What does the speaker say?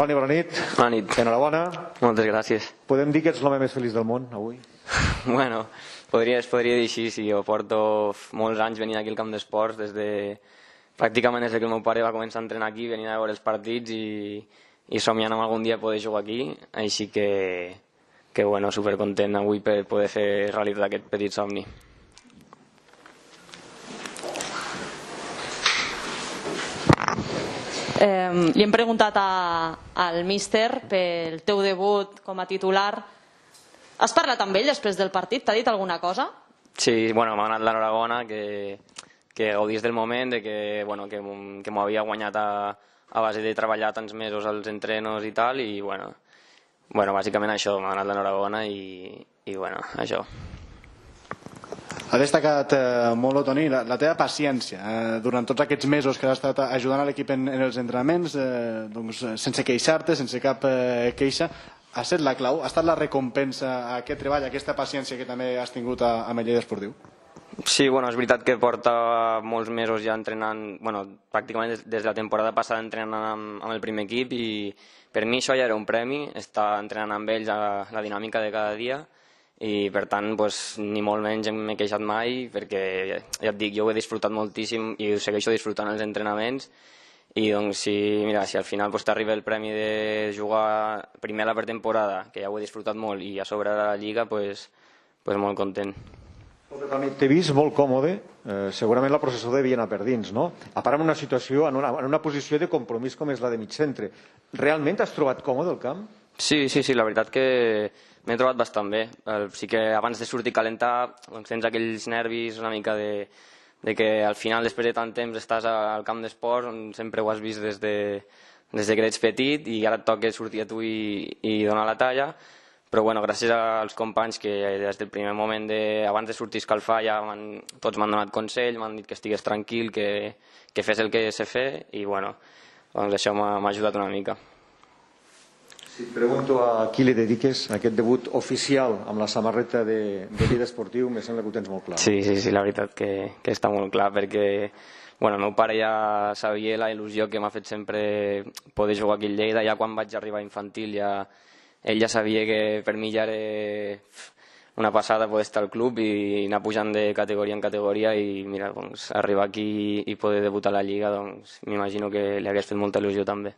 Toni, bona nit. Bona nit. Enhorabona. Moltes gràcies. Podem dir que ets l'home més feliç del món, avui? Bueno, podria, es podria dir així, sí. Jo porto molts anys venint aquí al camp d'esports, des de... pràcticament des que el meu pare va començar a entrenar aquí, venint a veure els partits i, i somiant amb algun dia poder jugar aquí, així que, que bueno, supercontent avui per poder fer realitat aquest petit somni. Eh, li hem preguntat a, al míster pel teu debut com a titular. Has parlat amb ell després del partit? T'ha dit alguna cosa? Sí, bueno, m'ha donat l'enhorabona, que, que gaudís del moment, de que, bueno, que, que m'ho havia guanyat a, a base de treballar tants mesos als entrenos i tal, i bueno, bueno bàsicament això, m'ha donat l'enhorabona i, i bueno, això. Ha destacat eh, molt, Toni, la, la teva paciència eh, durant tots aquests mesos que has estat ajudant a l'equip en, en els entrenaments, eh, doncs, eh, sense queixar-te, sense cap eh, queixa. Ha estat la clau? Ha estat la recompensa a aquest treball, a aquesta paciència que també has tingut a, a Lleida Esportiu? Sí, bueno, és veritat que porta molts mesos ja entrenant, bueno, pràcticament des, des de la temporada passada entrenant amb, amb el primer equip i per mi això ja era un premi, estar entrenant amb ells a la dinàmica de cada dia i per tant pues, ni molt menys m'he queixat mai perquè ja et dic, jo ho he disfrutat moltíssim i ho segueixo disfrutant els entrenaments i doncs si, mira, si al final pues, t'arriba el premi de jugar primer la pretemporada, que ja ho he disfrutat molt i a sobre de la lliga, pues, pues molt content. T'he vist molt còmode, eh, segurament la processó devia anar per dins, no? A part en una situació, en una, en una posició de compromís com és la de mig centre. Realment t'has trobat còmode al camp? Sí, sí, sí, la veritat que m'he trobat bastant bé. Sí que abans de sortir calentar doncs tens aquells nervis una mica de, de que al final, després de tant temps, estàs al camp d'esports on sempre ho has vist des de, des de que ets petit i ara et toca sortir a tu i, i donar la talla. Però bueno, gràcies als companys que des del primer moment, de, abans de sortir a escalfar, ja tots m'han donat consell, m'han dit que estigués tranquil, que, que fes el que sé fer i bueno, doncs això m'ha ajudat una mica. Si et pregunto a qui li dediques aquest debut oficial amb la samarreta de, de Lleida Esportiu, me sembla que ho tens molt clar. Sí, sí, sí, la veritat que, que està molt clar perquè bueno, el meu pare ja sabia la il·lusió que m'ha fet sempre poder jugar aquí a Lleida, ja quan vaig arribar a infantil ja, ell ja sabia que per mi ja era una passada poder estar al club i anar pujant de categoria en categoria i mira, doncs, arribar aquí i poder debutar a la Lliga doncs m'imagino que li hagués fet molta il·lusió també.